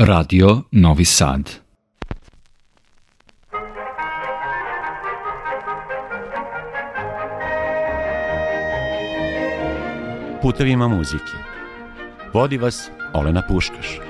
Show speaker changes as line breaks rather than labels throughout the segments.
Radio Novi Sad.
Putevima muzike. Vodi vas Olena Puškaš.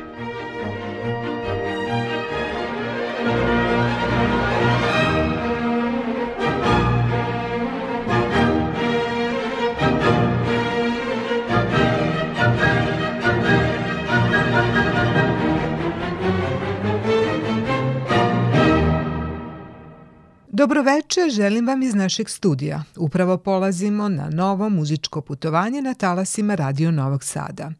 Dobroveče, želim vam iz našeg studija. Upravo polazimo na novo muzičko putovanje na talasima Radio Novog Sada.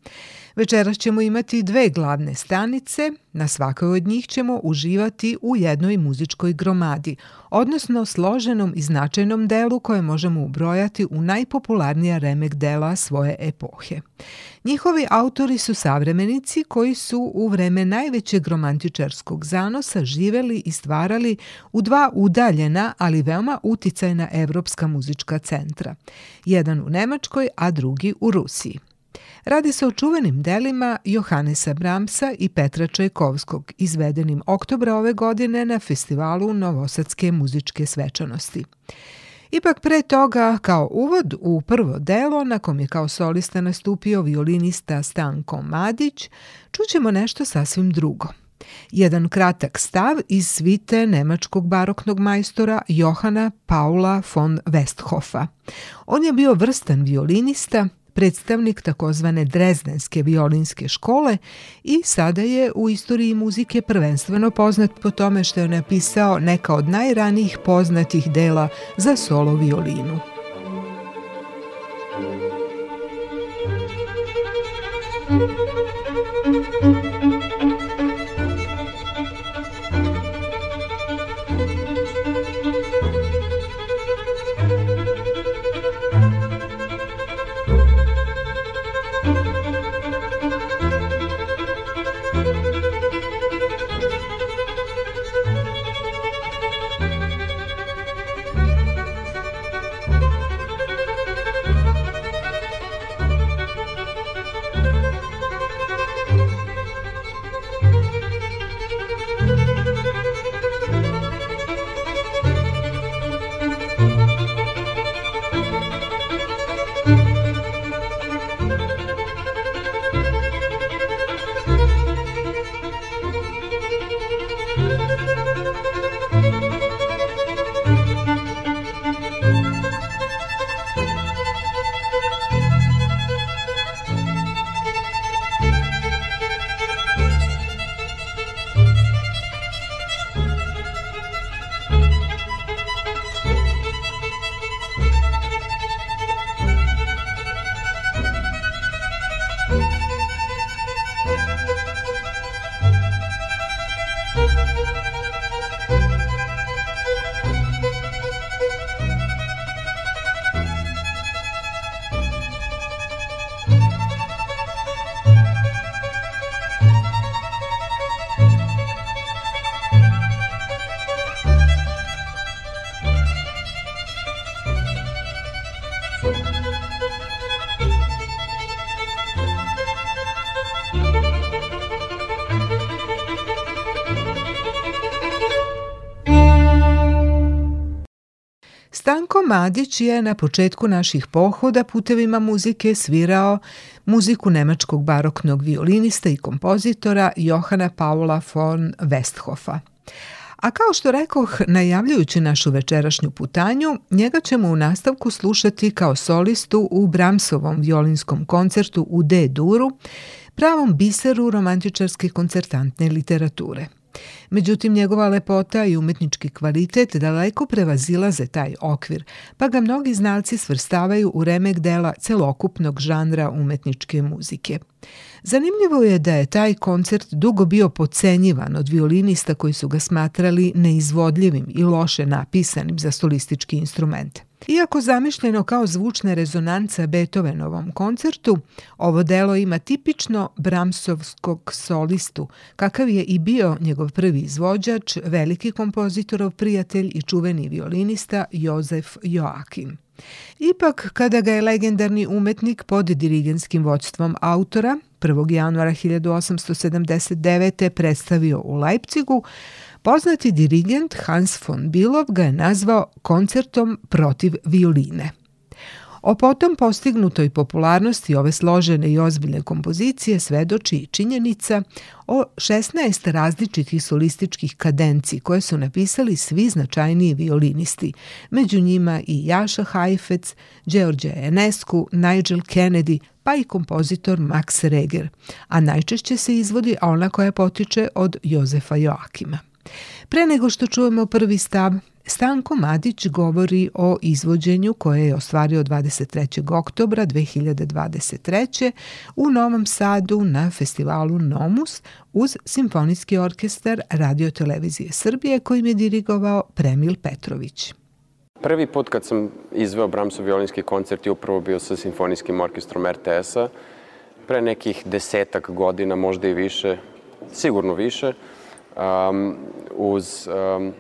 Večeras ćemo imati dve glavne stanice, na svakoj od njih ćemo uživati u jednoj muzičkoj gromadi, odnosno složenom i značajnom delu koje možemo ubrojati u najpopularnija remek dela svoje epohe. Njihovi autori su savremenici koji su u vreme najvećeg romantičarskog zanosa živeli i stvarali u dva udaljena, ali veoma uticajna evropska muzička centra. Jedan u Nemačkoj, a drugi u Rusiji. Radi se o čuvenim delima Johanesa Bramsa i Petra Čajkovskog, izvedenim oktobra ove godine na festivalu Novosadske muzičke svečanosti. Ipak pre toga, kao uvod u prvo delo, na kom je kao solista nastupio violinista Stanko Madić, čućemo nešto sasvim drugo. Jedan kratak stav iz svite nemačkog baroknog majstora Johana Paula von Westhofa. On je bio vrstan violinista, predstavnik takozvane Drezdenske violinske škole i sada je u istoriji muzike prvenstveno poznat po tome što je napisao neka od najranijih poznatih dela za solo violinu. Madić je na početku naših pohoda putevima muzike svirao muziku nemačkog baroknog violinista i kompozitora Johana Paula von Westhofa. A kao što rekoh, najavljujući našu večerašnju putanju, njega ćemo u nastavku slušati kao solistu u Bramsovom violinskom koncertu u D-duru, pravom biseru romantičarske koncertantne literature – Međutim, njegova lepota i umetnički kvalitet daleko prevazilaze taj okvir, pa ga mnogi znalci svrstavaju u remek dela celokupnog žanra umetničke muzike. Zanimljivo je da je taj koncert dugo bio pocenjivan od violinista koji su ga smatrali neizvodljivim i loše napisanim za solistički instrument. Iako zamišljeno kao zvučna rezonanca Beethovenovom koncertu, ovo delo ima tipično Bramsovskog solistu, kakav je i bio njegov prvi izvođač, veliki kompozitorov prijatelj i čuveni violinista Jozef Joakim. Ipak, kada ga je legendarni umetnik pod dirigenskim vođstvom autora 1. januara 1879. predstavio u Leipcigu, poznati dirigent Hans von Bilov ga je nazvao koncertom protiv violine. O potom postignutoj popularnosti ove složene i ozbiljne kompozicije svedoči i činjenica o 16 različitih solističkih kadenci koje su napisali svi značajniji violinisti, među njima i Jaša Hajfec, Đorđe Enescu, Nigel Kennedy, pa i kompozitor Max Reger, a najčešće se izvodi ona koja potiče od Jozefa Joakima. Pre nego što čujemo prvi stav, Stanko Madić govori o izvođenju koje je ostvario 23. oktobra 2023. u Novom Sadu na festivalu Nomus uz Simfonijski orkestar Radio Televizije Srbije kojim je dirigovao Premil Petrović.
Prvi put kad sam izveo Bramsov violinski koncert je upravo bio sa Simfonijskim orkestrom RTS-a. Pre nekih desetak godina, možda i više, sigurno više, um, uz um,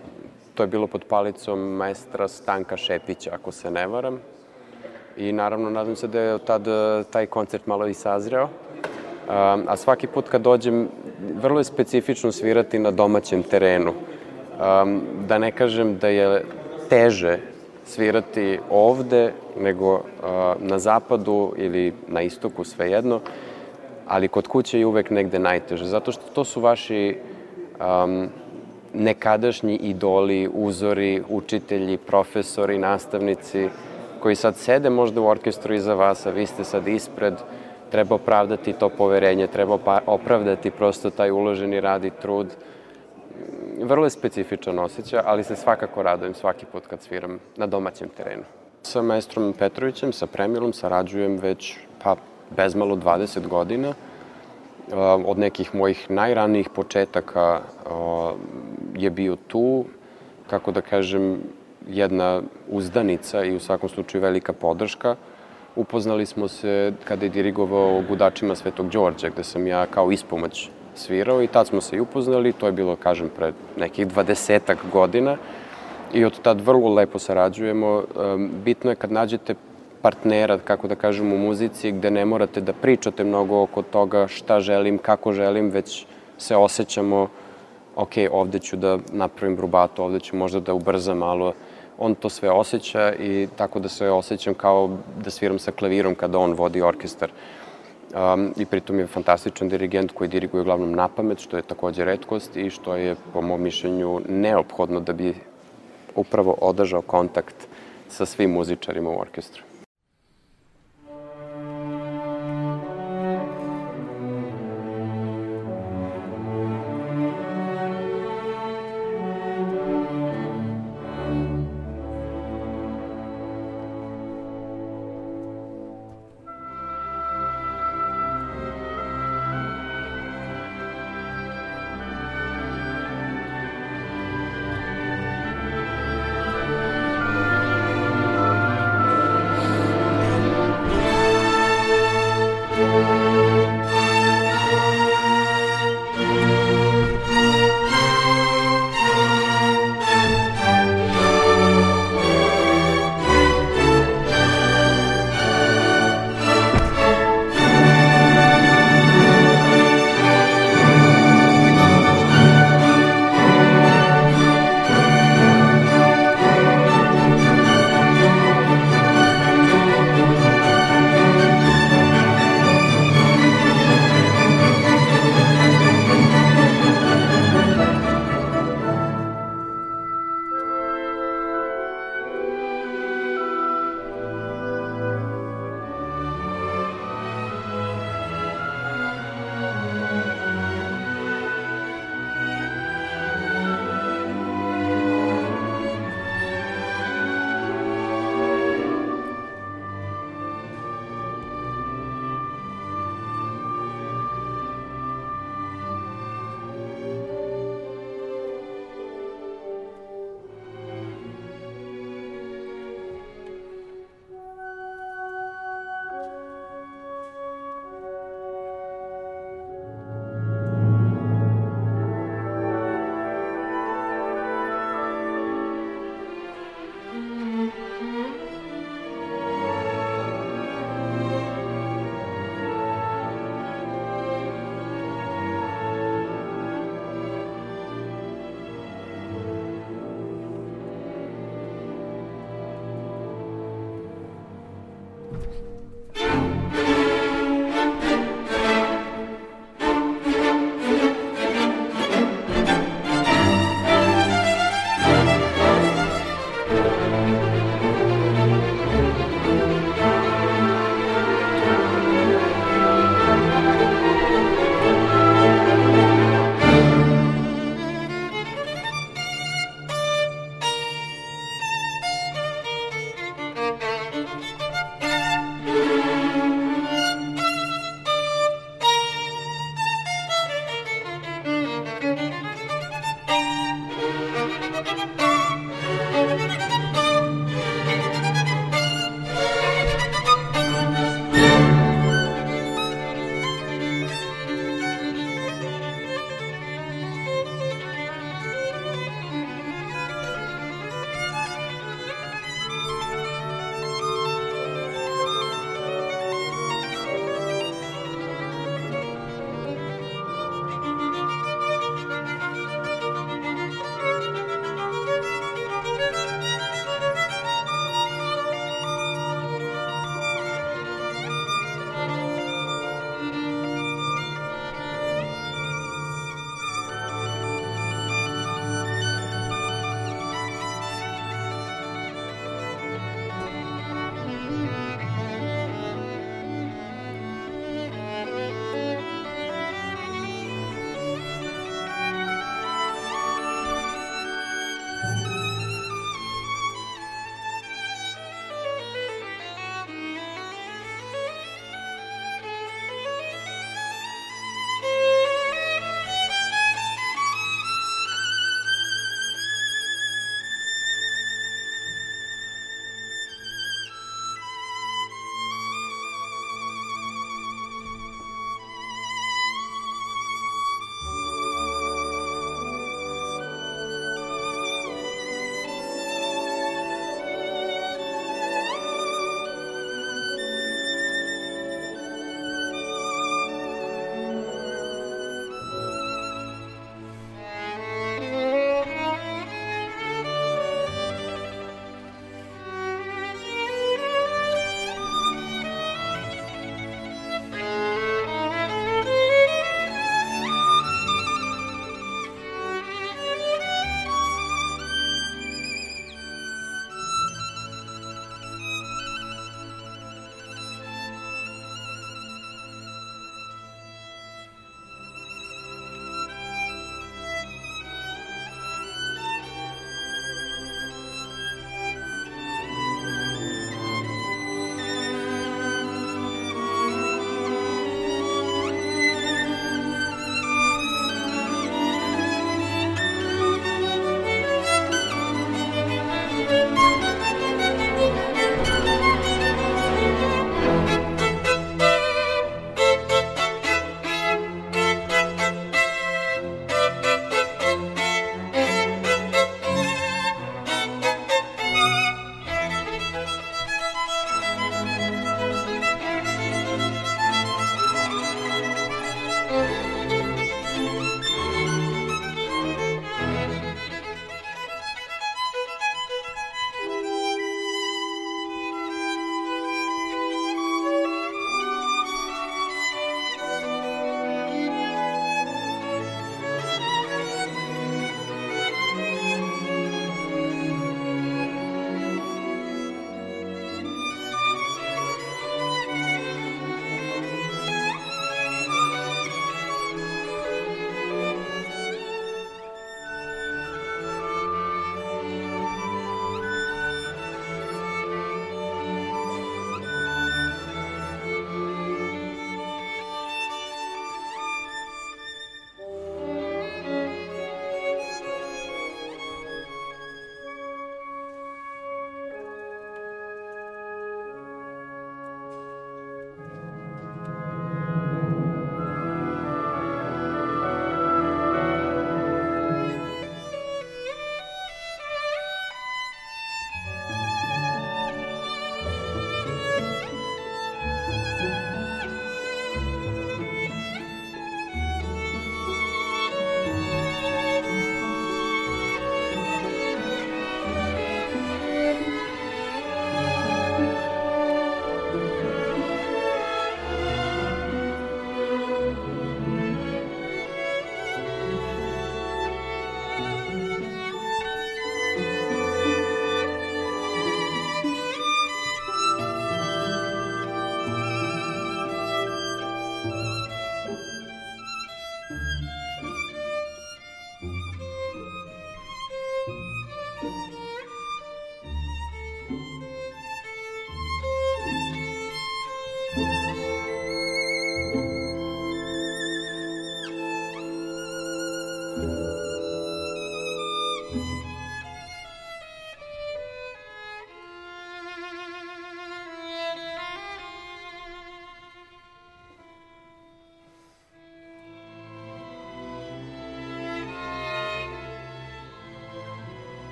To je bilo pod palicom maestra Stanka Šepića, ako se ne varam. I naravno, nadam se da je tad e, taj koncert malo i sazreo. A svaki put kad dođem, vrlo je specifično svirati na domaćem terenu. Da ne kažem da je teže svirati ovde nego na zapadu ili na istoku, svejedno, ali kod kuće je uvek negde najteže, zato što to su vaši um, nekadašnji idoli, uzori, učitelji, profesori, nastavnici, koji sad sede možda u orkestru iza vas, a vi ste sad ispred, treba opravdati to poverenje, treba opravdati prosto taj uloženi rad i trud. Vrlo je specifičan osjećaj, ali se svakako radujem svaki put kad sviram na domaćem terenu. Sa maestrom Petrovićem, sa Premilom, sarađujem već pa bezmalo 20 godina. Od nekih mojih najranijih početaka je bio tu, kako da kažem, jedna uzdanica i u svakom slučaju velika podrška. Upoznali smo se kada je dirigovao Gudačima Svetog Đorđa, gde sam ja kao ispomoć svirao i tad smo se i upoznali, to je bilo, kažem, pred nekih dvadesetak godina i od tad vrlo lepo sarađujemo. Bitno je kad nađete partnera, kako da kažem, u muzici, gde ne morate da pričate mnogo oko toga šta želim, kako želim, već se osjećamo ok, ovde ću da napravim brubato, ovde ću možda da ubrzam malo. On to sve osjeća i tako da se osjećam kao da sviram sa klavirom kada on vodi orkestar. Um, I pritom je fantastičan dirigent koji diriguje uglavnom na pamet, što je takođe redkost i što je, po mom mišljenju, neophodno da bi upravo održao kontakt sa svim muzičarima u orkestru.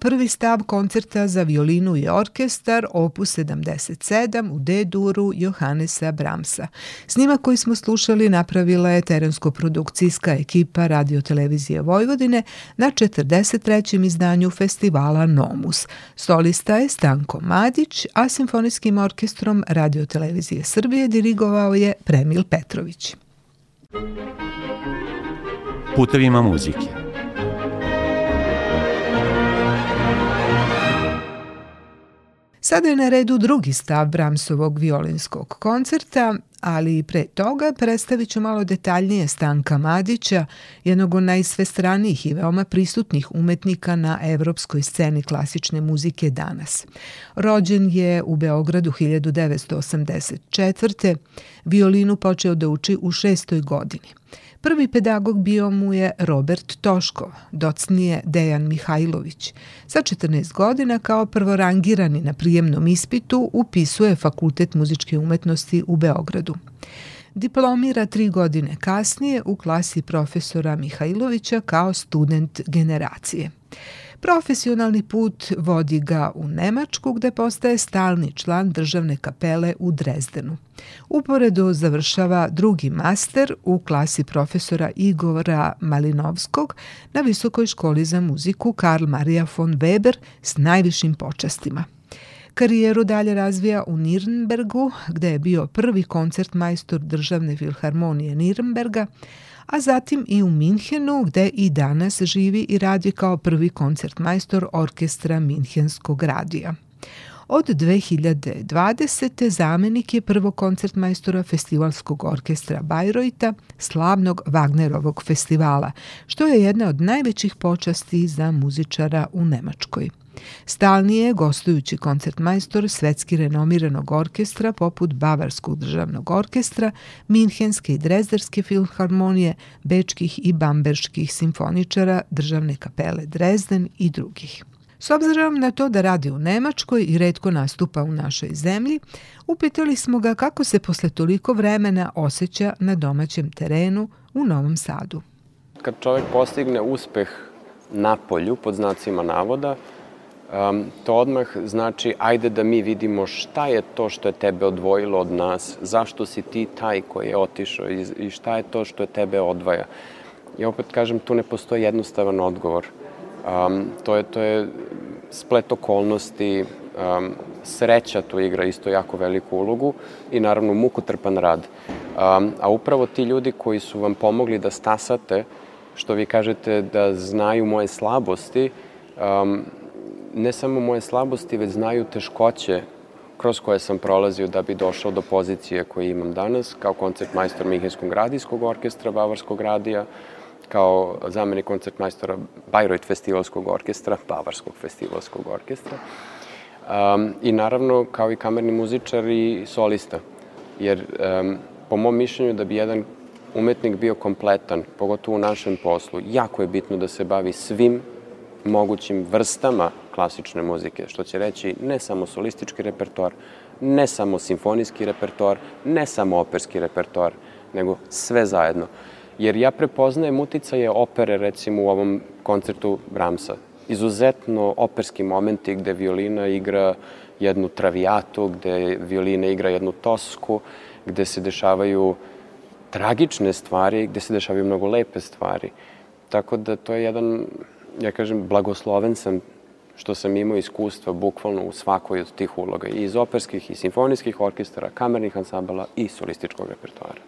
Prvi stav koncerta za violinu i orkestar opus 77 u D-duru Johannesa Bramsa. Snima koji smo slušali napravila je terensko-produkcijska ekipa radiotelevizije Vojvodine na 43. izdanju festivala Nomus. Solista je Stanko Madić, a simfonijskim orkestrom radiotelevizije Srbije dirigovao je Premil Petrović.
Putevima muzike
Sada je na redu drugi stav Bramsovog violinskog koncerta, ali pre toga predstavit ću malo detaljnije Stanka Madića, jednog od najsvestranijih i veoma prisutnih umetnika na evropskoj sceni klasične muzike danas. Rođen je u Beogradu 1984. Violinu počeo da uči u šestoj godini. Prvi pedagog bio mu je Robert Toškov, docnije Dejan Mihajlović. Sa 14 godina kao prvorangirani na prijemnom ispitu upisuje Fakultet muzičke umetnosti u Beogradu. Diplomira tri godine kasnije u klasi profesora Mihajlovića kao student generacije. Profesionalni put vodi ga u Nemačku gde postaje stalni član državne kapele u Drezdenu. Uporedo završava drugi master u klasi profesora Igora Malinovskog na Visokoj školi za muziku Karl Maria von Weber s najvišim počastima. Karijeru dalje razvija u Nirnbergu, gde je bio prvi koncert majstor državne filharmonije Nirnberga, a zatim i u Minhenu gde i danas živi i radi kao prvi koncertmajstor orkestra Minhenskog radija. Od 2020. zamenik je prvo koncertmajstora Festivalskog orkestra Bajrojta, slavnog Wagnerovog festivala, što je jedna od najvećih počasti za muzičara u Nemačkoj. Stalni je gostujući koncertmajstor svetski renomiranog orkestra poput Bavarskog državnog orkestra, Minhenske i Drezderske filharmonije, Bečkih i Bamberških simfoničara, državne kapele Drezden i drugih. S obzirom na to da radi u Nemačkoj i redko nastupa u našoj zemlji, upitali smo ga kako se posle toliko vremena osjeća na domaćem terenu u Novom Sadu.
Kad čovek postigne uspeh na polju, pod znacima navoda, um, to odmah znači ajde da mi vidimo šta je to što je tebe odvojilo od nas, zašto si ti taj koji je otišao i, i šta je to što je tebe odvaja. I opet kažem, tu ne postoji jednostavan odgovor. Um, to, je, to je splet okolnosti, um, sreća tu igra isto jako veliku ulogu i naravno mukotrpan rad. Um, a upravo ti ljudi koji su vam pomogli da stasate, što vi kažete da znaju moje slabosti, um, ne samo moje slabosti, već znaju teškoće kroz koje sam prolazio da bi došao do pozicije koje imam danas, kao koncert majstor Mihenskog radijskog orkestra Bavarskog radija, kao zamenik koncertmajstora Bayreuth festivalskog orkestra, Bavarskog festivalskog orkestra. Um, I naravno kao i kamerni muzičar i solista. Jer um, po mom mišljenju da bi jedan umetnik bio kompletan, pogotovo u našem poslu, jako je bitno da se bavi svim mogućim vrstama klasične muzike, što će reći ne samo solistički repertoar, ne samo simfonijski repertoar, ne samo operski repertoar, nego sve zajedno. Jer ja prepoznajem uticaje opere, recimo u ovom koncertu Brahmsa. Izuzetno operski momenti gde violina igra jednu travijatu, gde violina igra jednu tosku, gde se dešavaju tragične stvari, gde se dešavaju mnogo lepe stvari. Tako da to je jedan ja kažem, blagosloven sam što sam imao iskustva bukvalno u svakoj od tih uloga, i iz operskih i simfonijskih orkestara, kamernih ansambala i solističkog repertoara.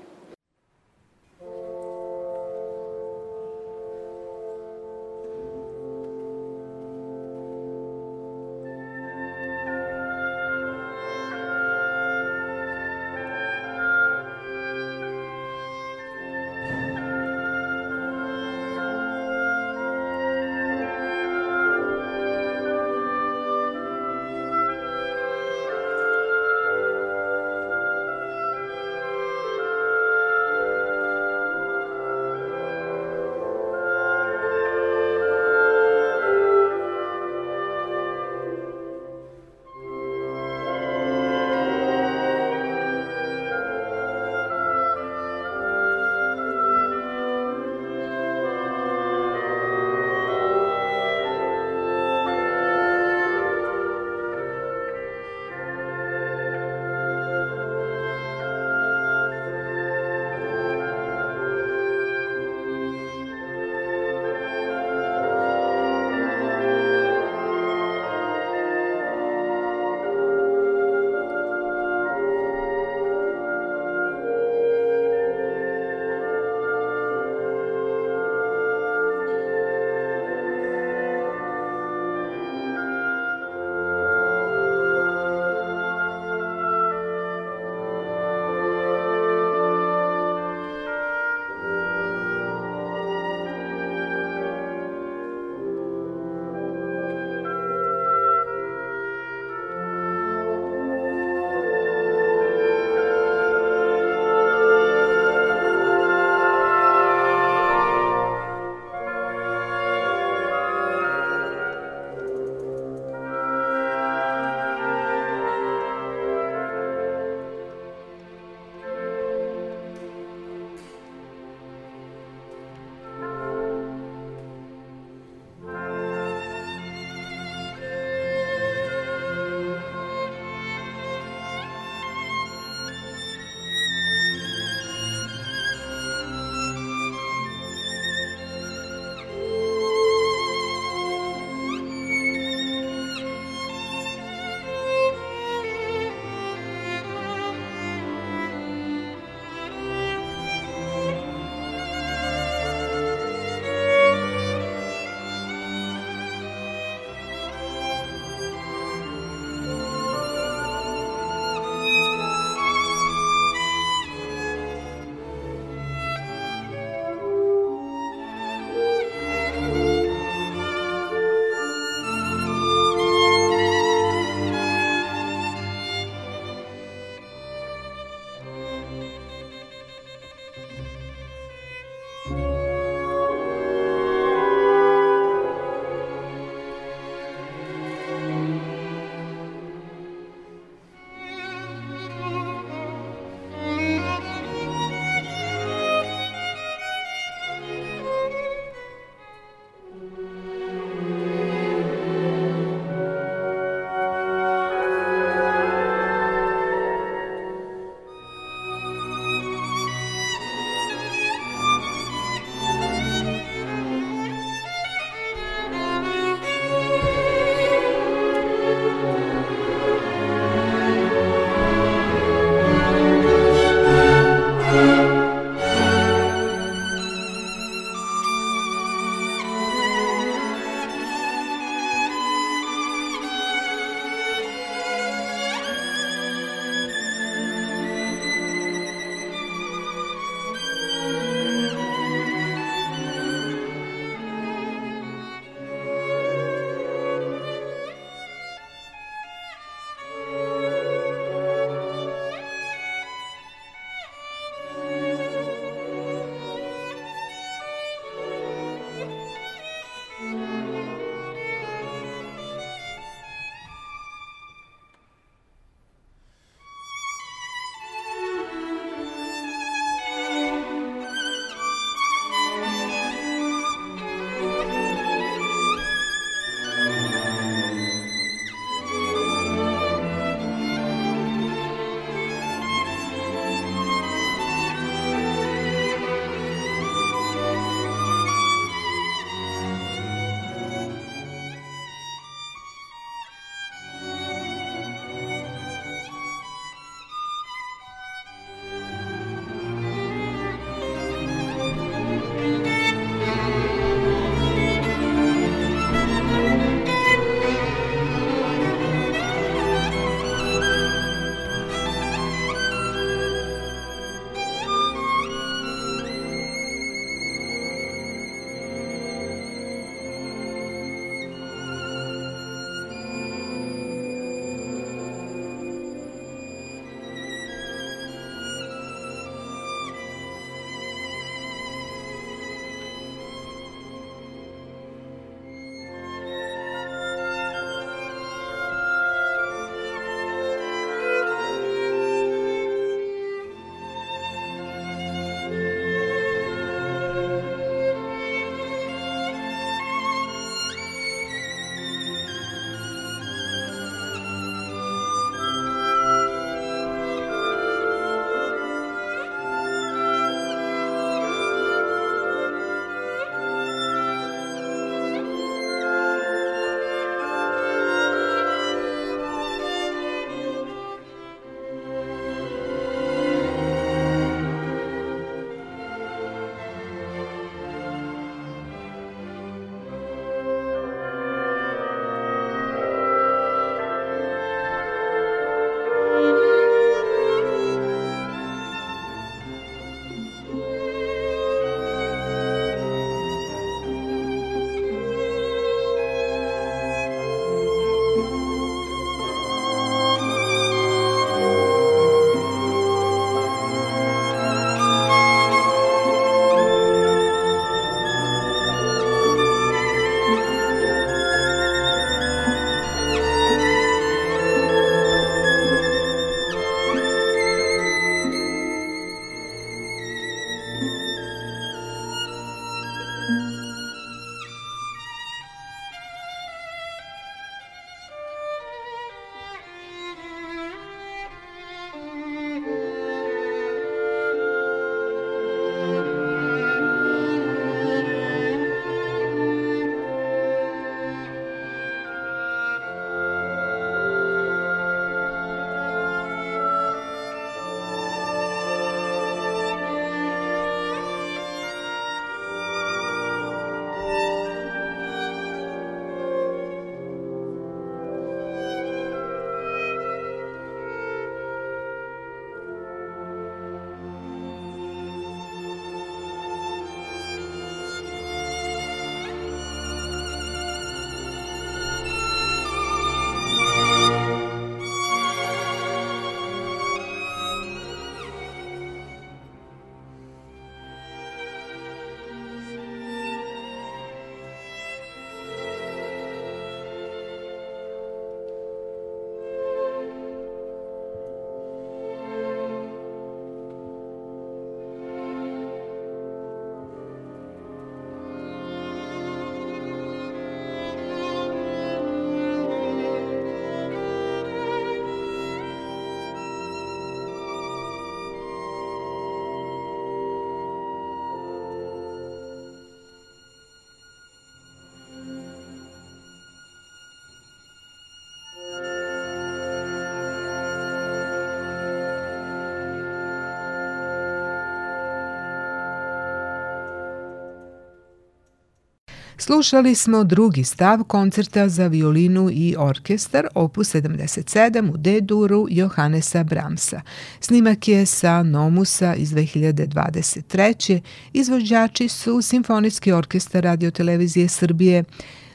Slušali smo drugi stav koncerta za violinu i orkestar opus 77 u D-duru Johannesa Bramsa. Snimak je sa Nomusa iz 2023. Izvođači su Simfonijski orkestar radiotelevizije Srbije,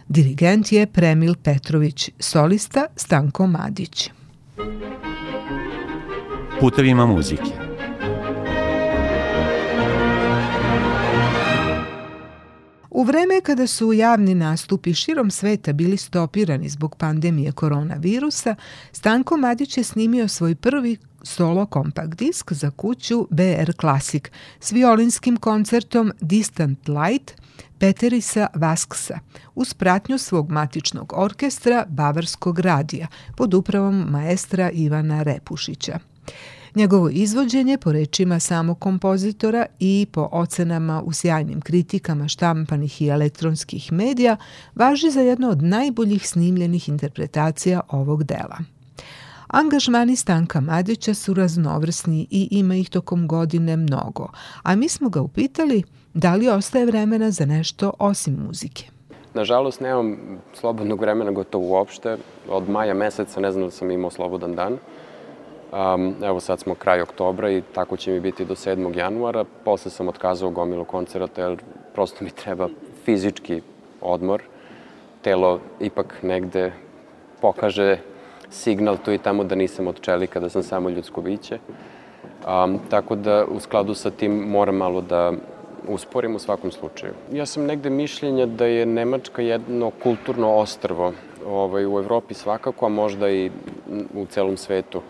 dirigent je Premil Petrović, solista Stanko Madić.
Putevima muzike.
U vreme kada su javni nastupi širom sveta bili stopirani zbog pandemije koronavirusa, Stanko Madić je snimio svoj prvi solo kompakt disk za kuću BR Classic s violinskim koncertom Distant Light Peterisa Vasksa uz pratnju svog matičnog orkestra Bavarskog radija pod upravom maestra Ivana Repušića. Njegovo izvođenje, po rečima samog kompozitora i po ocenama u sjajnim kritikama štampanih i elektronskih medija, važi za jedno od najboljih snimljenih interpretacija ovog dela. Angažmani Stanka Madića su raznovrsni i ima ih tokom godine mnogo, a mi smo ga upitali da li ostaje vremena za nešto osim muzike.
Nažalost, nemam slobodnog vremena gotovo uopšte. Od maja meseca ne znam da sam imao slobodan dan. Um, evo sad smo kraj oktobra i tako će mi biti do 7. januara. Posle sam otkazao gomilu koncerata jer prosto mi treba fizički odmor. Telo ipak negde pokaže signal tu i tamo da nisam od čelika, da sam samo ljudsko biće. Um, tako da u skladu sa tim moram malo da usporim u svakom slučaju. Ja sam negde mišljenja da je Nemačka jedno kulturno ostrvo ovaj, u Evropi svakako, a možda i u celom svetu.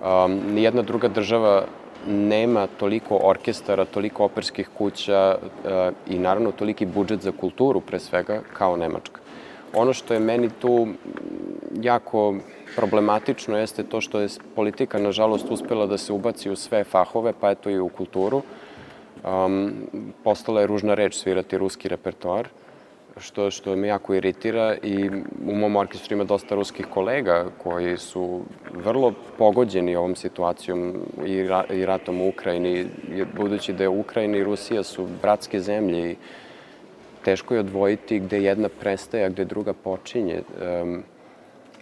Um, nijedna druga država nema toliko orkestara, toliko operskih kuća uh, i naravno toliki budžet za kulturu pre svega kao Nemačka. Ono što je meni tu jako problematično jeste to što je politika nažalost uspela da se ubaci u sve fahove, pa eto i u kulturu. Um, postala je ružna reč svirati ruski repertoar. Uh, što, što me jako iritira i u mom orkestru ima dosta ruskih kolega koji su vrlo pogođeni ovom situacijom i, ra, i ratom u Ukrajini, budući da je Ukrajina i Rusija su bratske zemlje i teško je odvojiti gde jedna prestaje, a gde druga počinje. Um,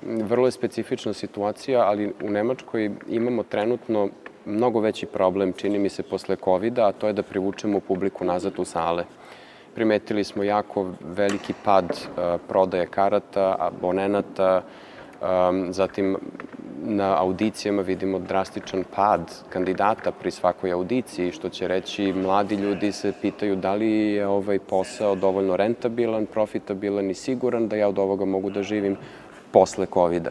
vrlo je specifična situacija, ali u Nemačkoj imamo trenutno mnogo veći problem, čini mi se, posle covid a to je da privučemo publiku nazad u sale primetili smo jako veliki pad uh, prodaje karata, abonenata, um, zatim na audicijama vidimo drastičan pad kandidata pri svakoj audiciji, što će reći mladi ljudi se pitaju da li je ovaj posao dovoljno rentabilan, profitabilan i siguran da ja od ovoga mogu da živim posle covid -a.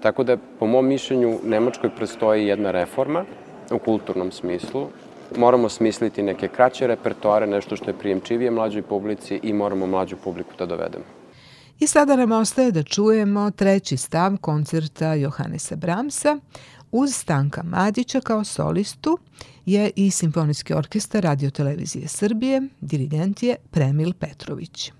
Tako da, po mom mišljenju, Nemačkoj prestoji jedna reforma u kulturnom smislu, moramo smisliti neke kraće repertoare, nešto što je prijemčivije mlađoj publici i moramo mlađu publiku da dovedemo.
I sada nam ostaje da čujemo treći stav koncerta Johannesa Bramsa uz Stanka Madića kao solistu je i Simfonijski orkestar Radio Televizije Srbije, dirigent je Premil Petrović.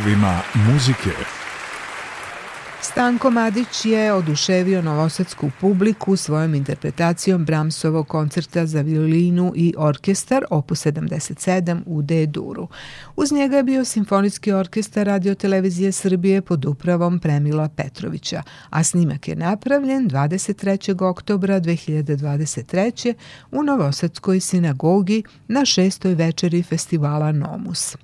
putevima muzike.
Stanko Madić je oduševio novosadsku publiku svojom interpretacijom Bramsovog koncerta za violinu i orkestar opus 77 u D-duru. Uz njega je bio Simfonijski orkestar Radio Televizije Srbije pod upravom Premila Petrovića, a snimak je napravljen 23. oktobra 2023. u Novosadskoj sinagogi na šestoj večeri festivala Nomus.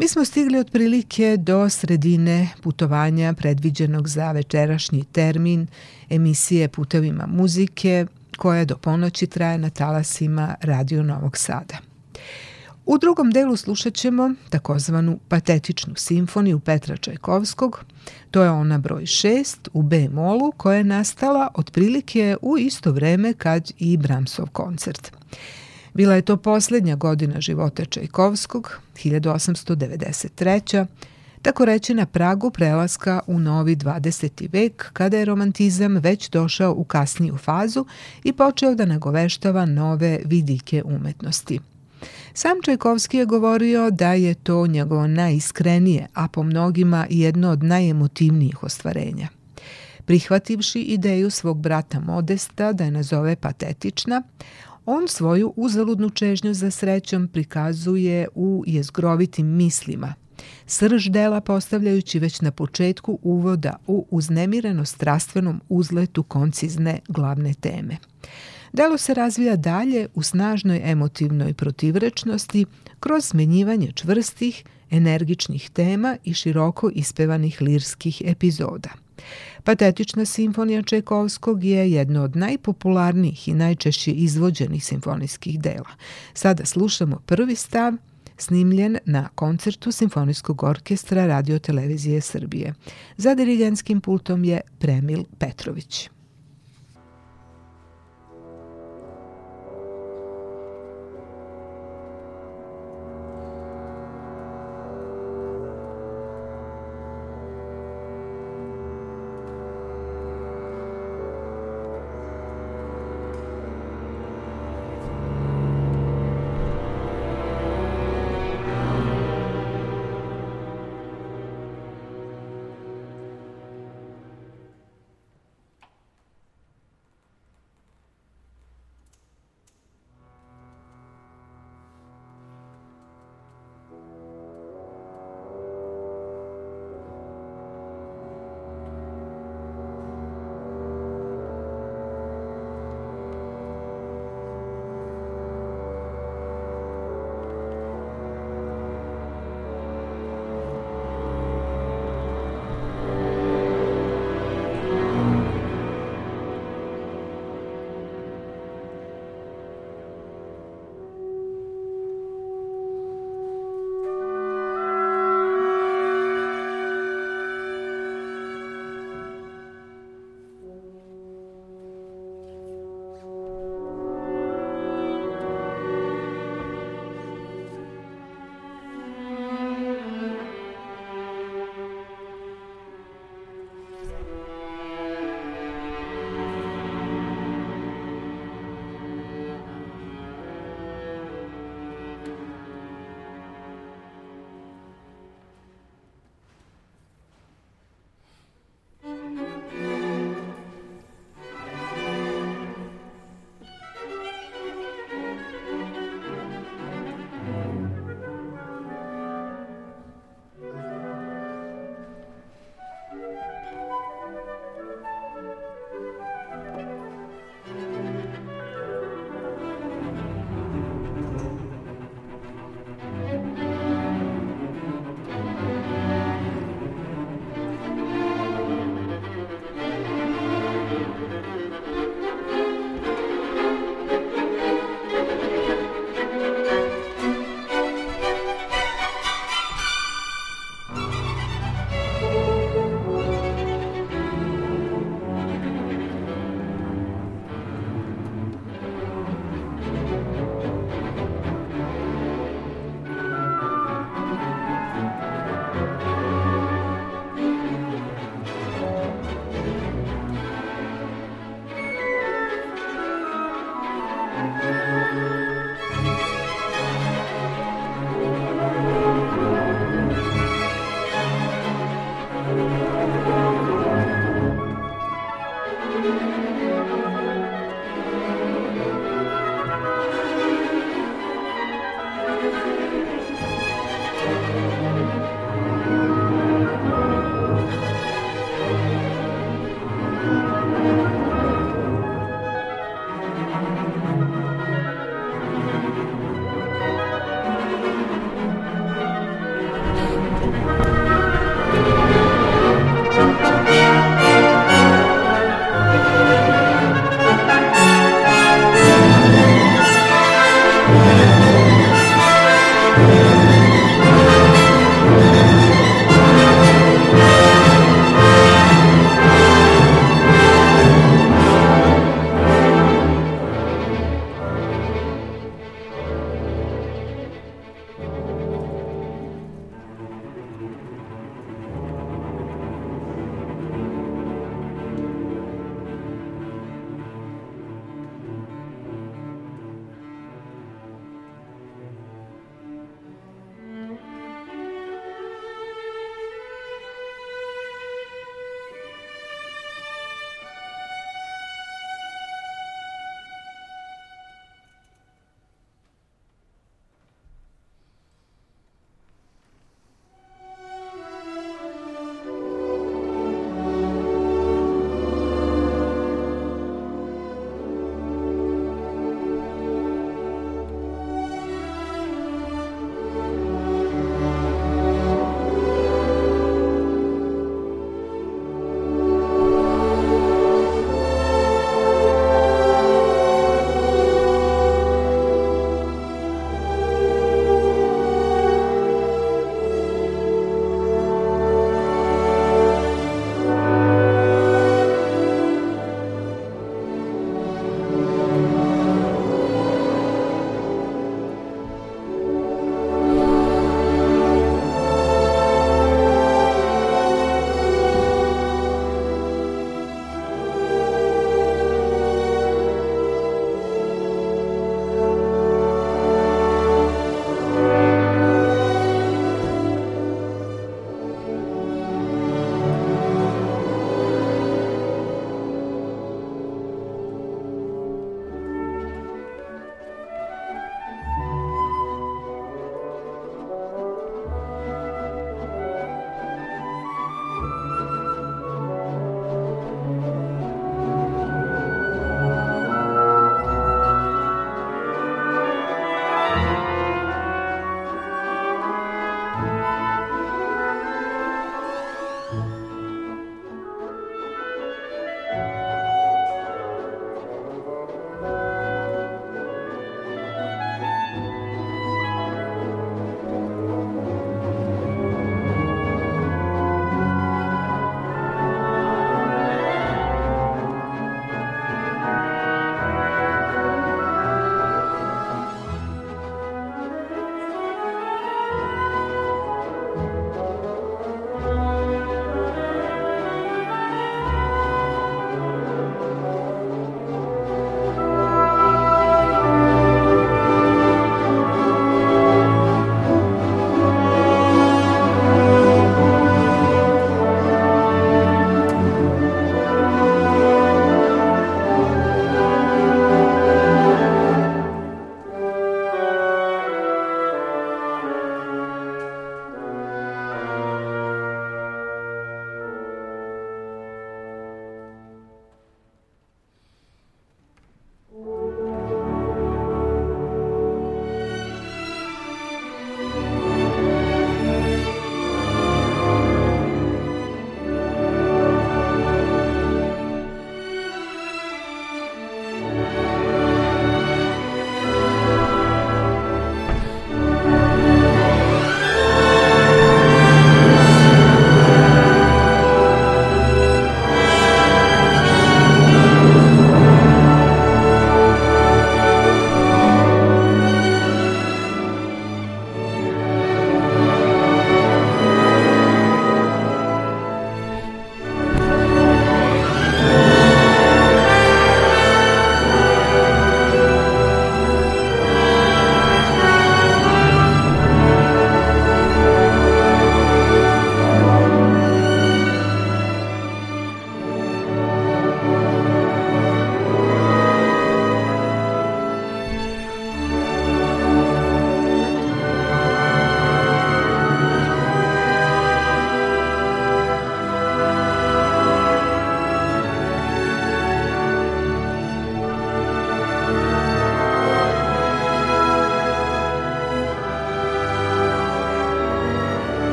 Mi smo stigli otprilike do sredine putovanja predviđenog za večerašnji termin emisije Putevima muzike koja do ponoći traje na talasima Radio Novog Sada. U drugom delu slušat ćemo takozvanu patetičnu simfoniju Petra Čajkovskog. To je ona broj 6 u B-molu koja je nastala otprilike u isto vreme kad i Bramsov koncert. Bila je to poslednja godina života Čajkovskog, 1893. Tako reći na pragu prelaska u novi 20. vek, kada je romantizam već došao u kasniju fazu i počeo da nagoveštava nove vidike umetnosti. Sam Čajkovski je govorio da je to njegovo najiskrenije, a po mnogima jedno od najemotivnijih ostvarenja. Prihvativši ideju svog brata Modesta da je nazove patetična, On svoju uzaludnu čežnju za srećom prikazuje u jezgrovitim mislima, srž dela postavljajući već na početku uvoda u uznemireno strastvenom uzletu koncizne glavne teme. Delo se razvija dalje u snažnoj emotivnoj protivrečnosti kroz smenjivanje čvrstih, energičnih tema i široko ispevanih lirskih epizoda – Patetična simfonija Čekovskog je jedno od najpopularnijih i najčešće izvođenih simfonijskih dela. Sada slušamo prvi stav snimljen na koncertu Simfonijskog orkestra Radio Televizije Srbije. Za dirigentskim pultom je Premil Petrović.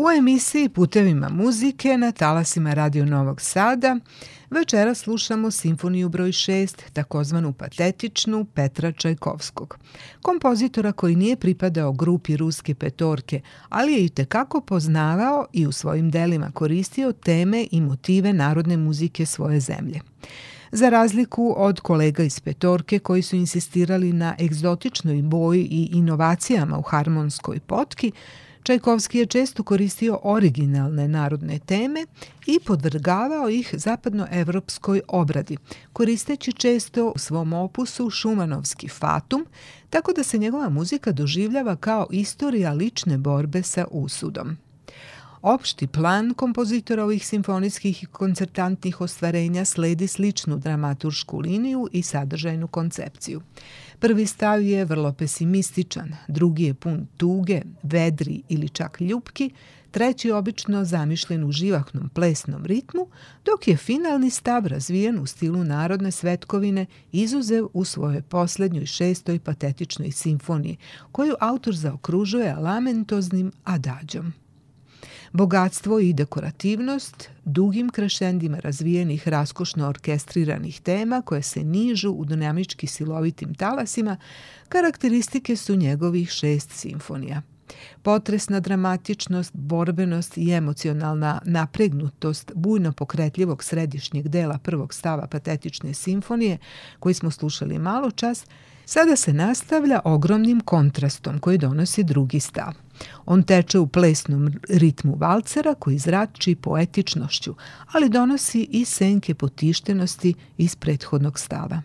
U emisiji Putevima muzike na talasima Radio Novog Sada večera slušamo simfoniju broj 6, takozvanu patetičnu Petra Čajkovskog, kompozitora koji nije pripadao grupi ruske petorke, ali je i tekako poznavao i u svojim delima koristio teme i motive narodne muzike svoje zemlje. Za razliku od kolega iz petorke koji su insistirali na egzotičnoj boji i inovacijama u harmonskoj potki, Čajkovski je često koristio originalne narodne teme i podvrgavao ih zapadnoevropskoj obradi, koristeći često u svom opusu šumanovski fatum, tako da se njegova muzika doživljava kao istorija lične borbe sa usudom. Opšti plan kompozitora ovih simfonijskih i koncertantnih ostvarenja sledi sličnu dramaturšku liniju i sadržajnu koncepciju. Prvi stav je vrlo pesimističan, drugi je pun tuge, vedri ili čak ljupki, treći obično zamišljen u živahnom plesnom ritmu, dok je finalni stav razvijen u stilu narodne svetkovine izuzev u svojoj poslednjoj šestoj patetičnoj simfoniji, koju autor zaokružuje lamentoznim adađom. Bogatstvo i dekorativnost, dugim krešendima razvijenih raskošno orkestriranih tema koje se nižu u dinamički silovitim talasima, karakteristike su njegovih šest simfonija. Potresna dramatičnost, borbenost i emocionalna napregnutost bujno pokretljivog središnjeg dela prvog stava patetične simfonije, koji smo slušali malo čas, sada se nastavlja ogromnim kontrastom koji donosi drugi stav. On teče u plesnom ritmu valcera koji zrači poetičnošću, ali donosi i senke potištenosti iz prethodnog stava.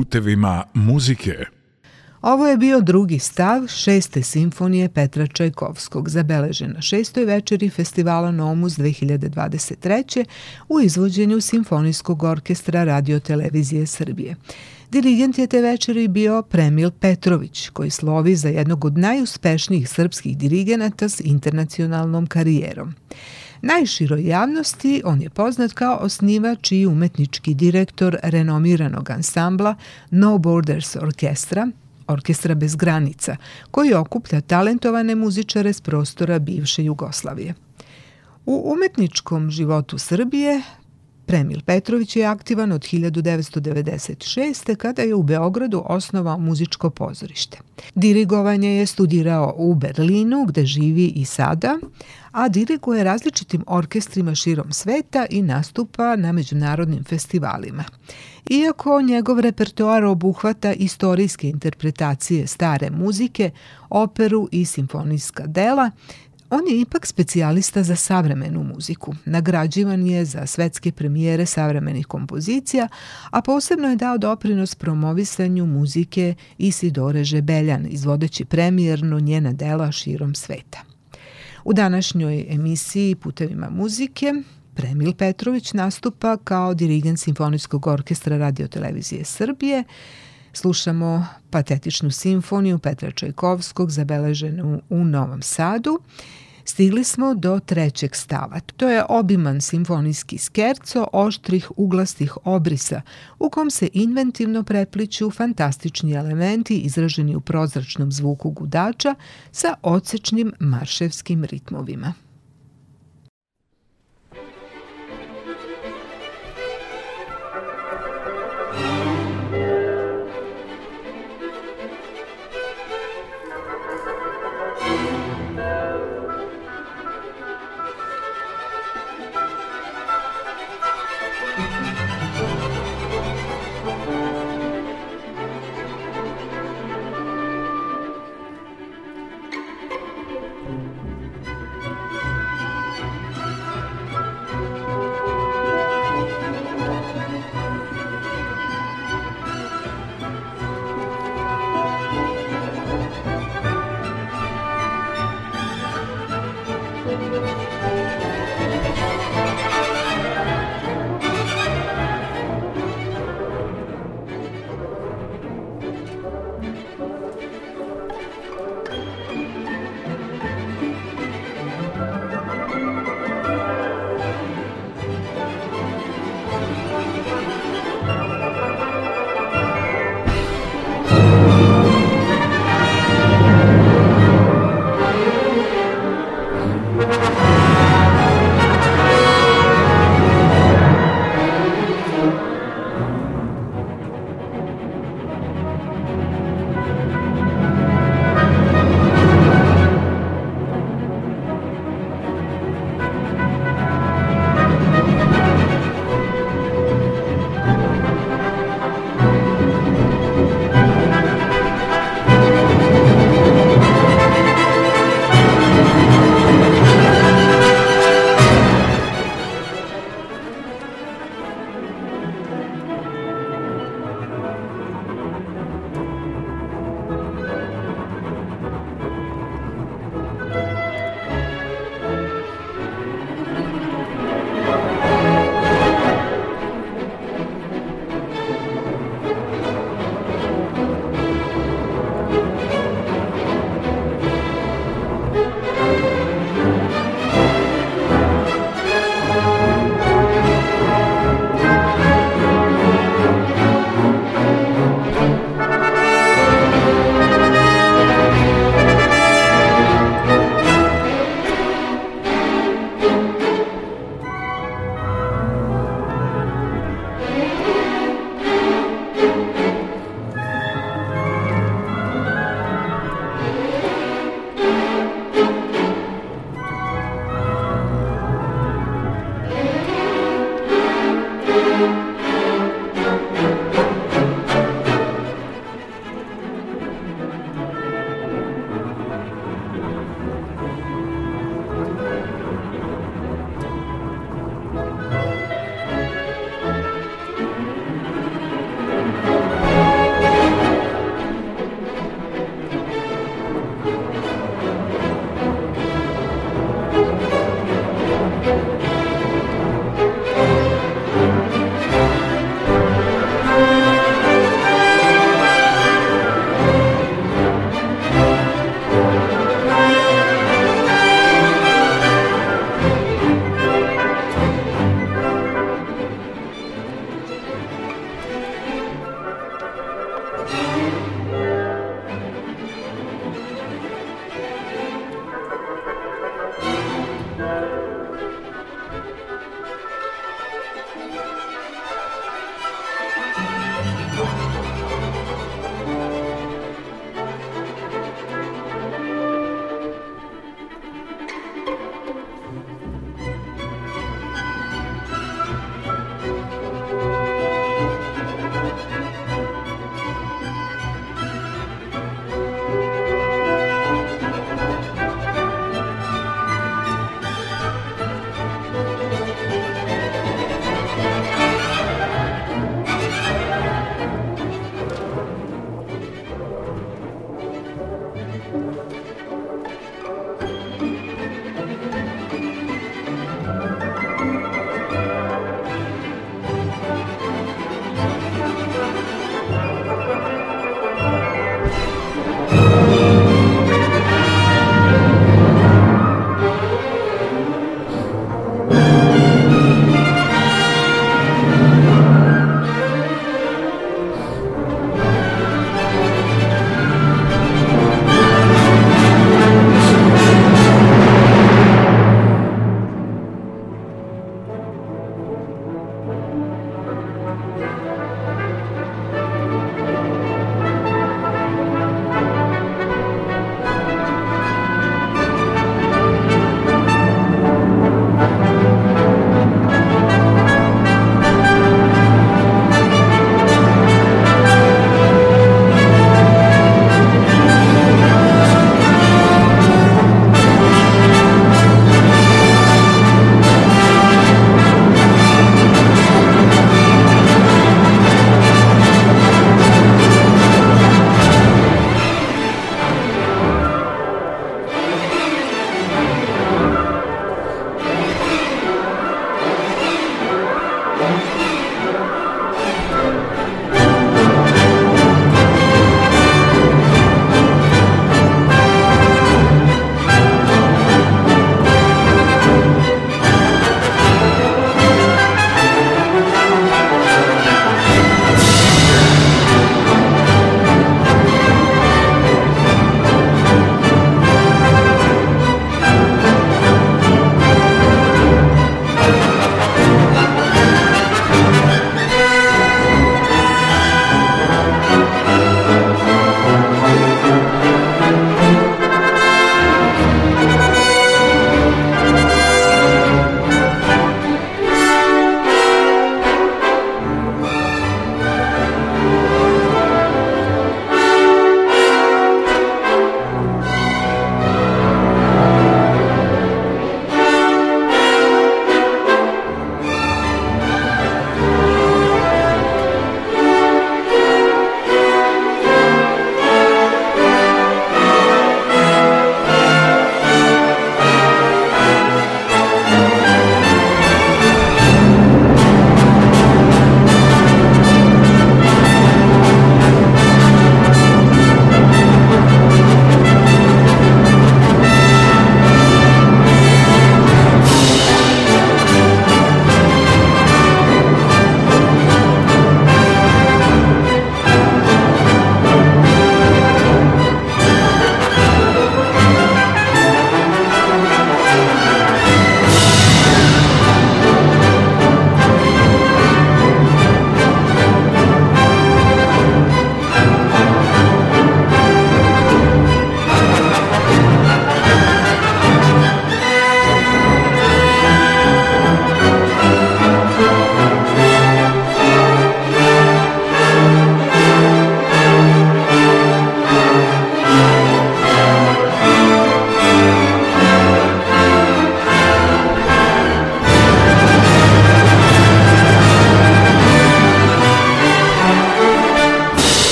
Putevima muzike.
Ovo je bio drugi stav šeste simfonije Petra Čajkovskog, zabeležen na šestoj večeri festivala Nomus 2023. u izvođenju Simfonijskog orkestra radiotelevizije Srbije. Dirigent je te večeri bio Premil Petrović, koji slovi za jednog od najuspešnijih srpskih dirigenata s internacionalnom karijerom. Najširoj javnosti on je poznat kao osnivač i umetnički direktor renomiranog ansambla No Borders Orkestra, Orkestra bez granica, koji okuplja talentovane muzičare s prostora bivše Jugoslavije. U umetničkom životu Srbije Premil Petrović je aktivan od 1996. kada je u Beogradu osnovao muzičko pozorište. Dirigovanje je studirao u Berlinu gde živi i sada, a diriguje različitim orkestrima širom sveta i nastupa na međunarodnim festivalima. Iako njegov repertoar obuhvata istorijske interpretacije stare muzike, operu i simfonijska dela, On je ipak specijalista za savremenu muziku. Nagrađivan je za svetske premijere savremenih kompozicija, a posebno je dao doprinos promovisanju muzike Isidore Žebeljan, izvodeći premijerno njena dela širom sveta. U današnjoj emisiji Putevima muzike Premil Petrović nastupa kao dirigent Simfonijskog orkestra radiotelevizije Srbije, Slušamo patetičnu simfoniju Petra Čajkovskog zabeleženu u Novom Sadu. Stigli smo do trećeg stava. To je obiman simfonijski skerco oštrih uglastih obrisa u kom se inventivno prepliću fantastični elementi izraženi u prozračnom zvuku gudača sa odsečnim marševskim ritmovima.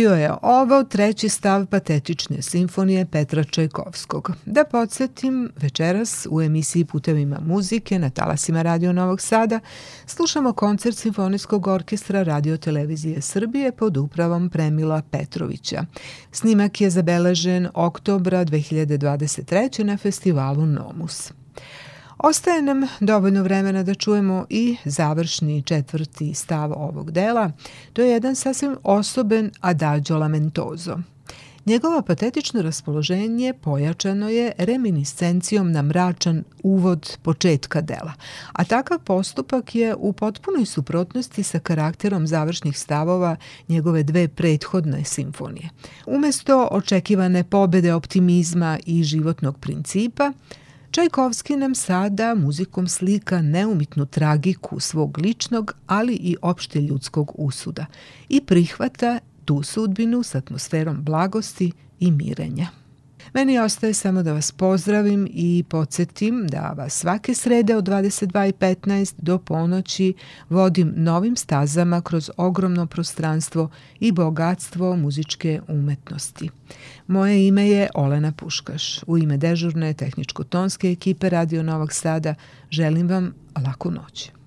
Bio je ovo treći stav patetične simfonije Petra Čajkovskog. Da podsjetim, večeras u emisiji Putevima muzike na talasima Radio Novog Sada slušamo koncert Simfonijskog orkestra Radio Televizije Srbije pod upravom Premila Petrovića. Snimak je zabeležen oktobra 2023. na festivalu Nomus. Ostaje nam dovoljno vremena da čujemo i završni četvrti stav ovog dela. To je jedan sasvim osoben adagio lamentoso. Njegovo patetično raspoloženje pojačano je reminiscencijom na mračan uvod početka dela, a takav postupak je u potpunoj suprotnosti sa karakterom završnih stavova njegove dve prethodne simfonije. Umesto očekivane pobede optimizma i životnog principa, Čajkovski nam sada muzikom slika neumitnu tragiku svog ličnog, ali i opšte ljudskog usuda i prihvata tu sudbinu s atmosferom blagosti i mirenja. Meni ostaje samo da vas pozdravim i podsjetim da vas svake srede od 22.15 do ponoći vodim novim stazama kroz ogromno prostranstvo i bogatstvo muzičke umetnosti. Moje ime je Olena Puškaš. U ime dežurne tehničko-tonske ekipe Radio Novog Sada želim vam laku noć.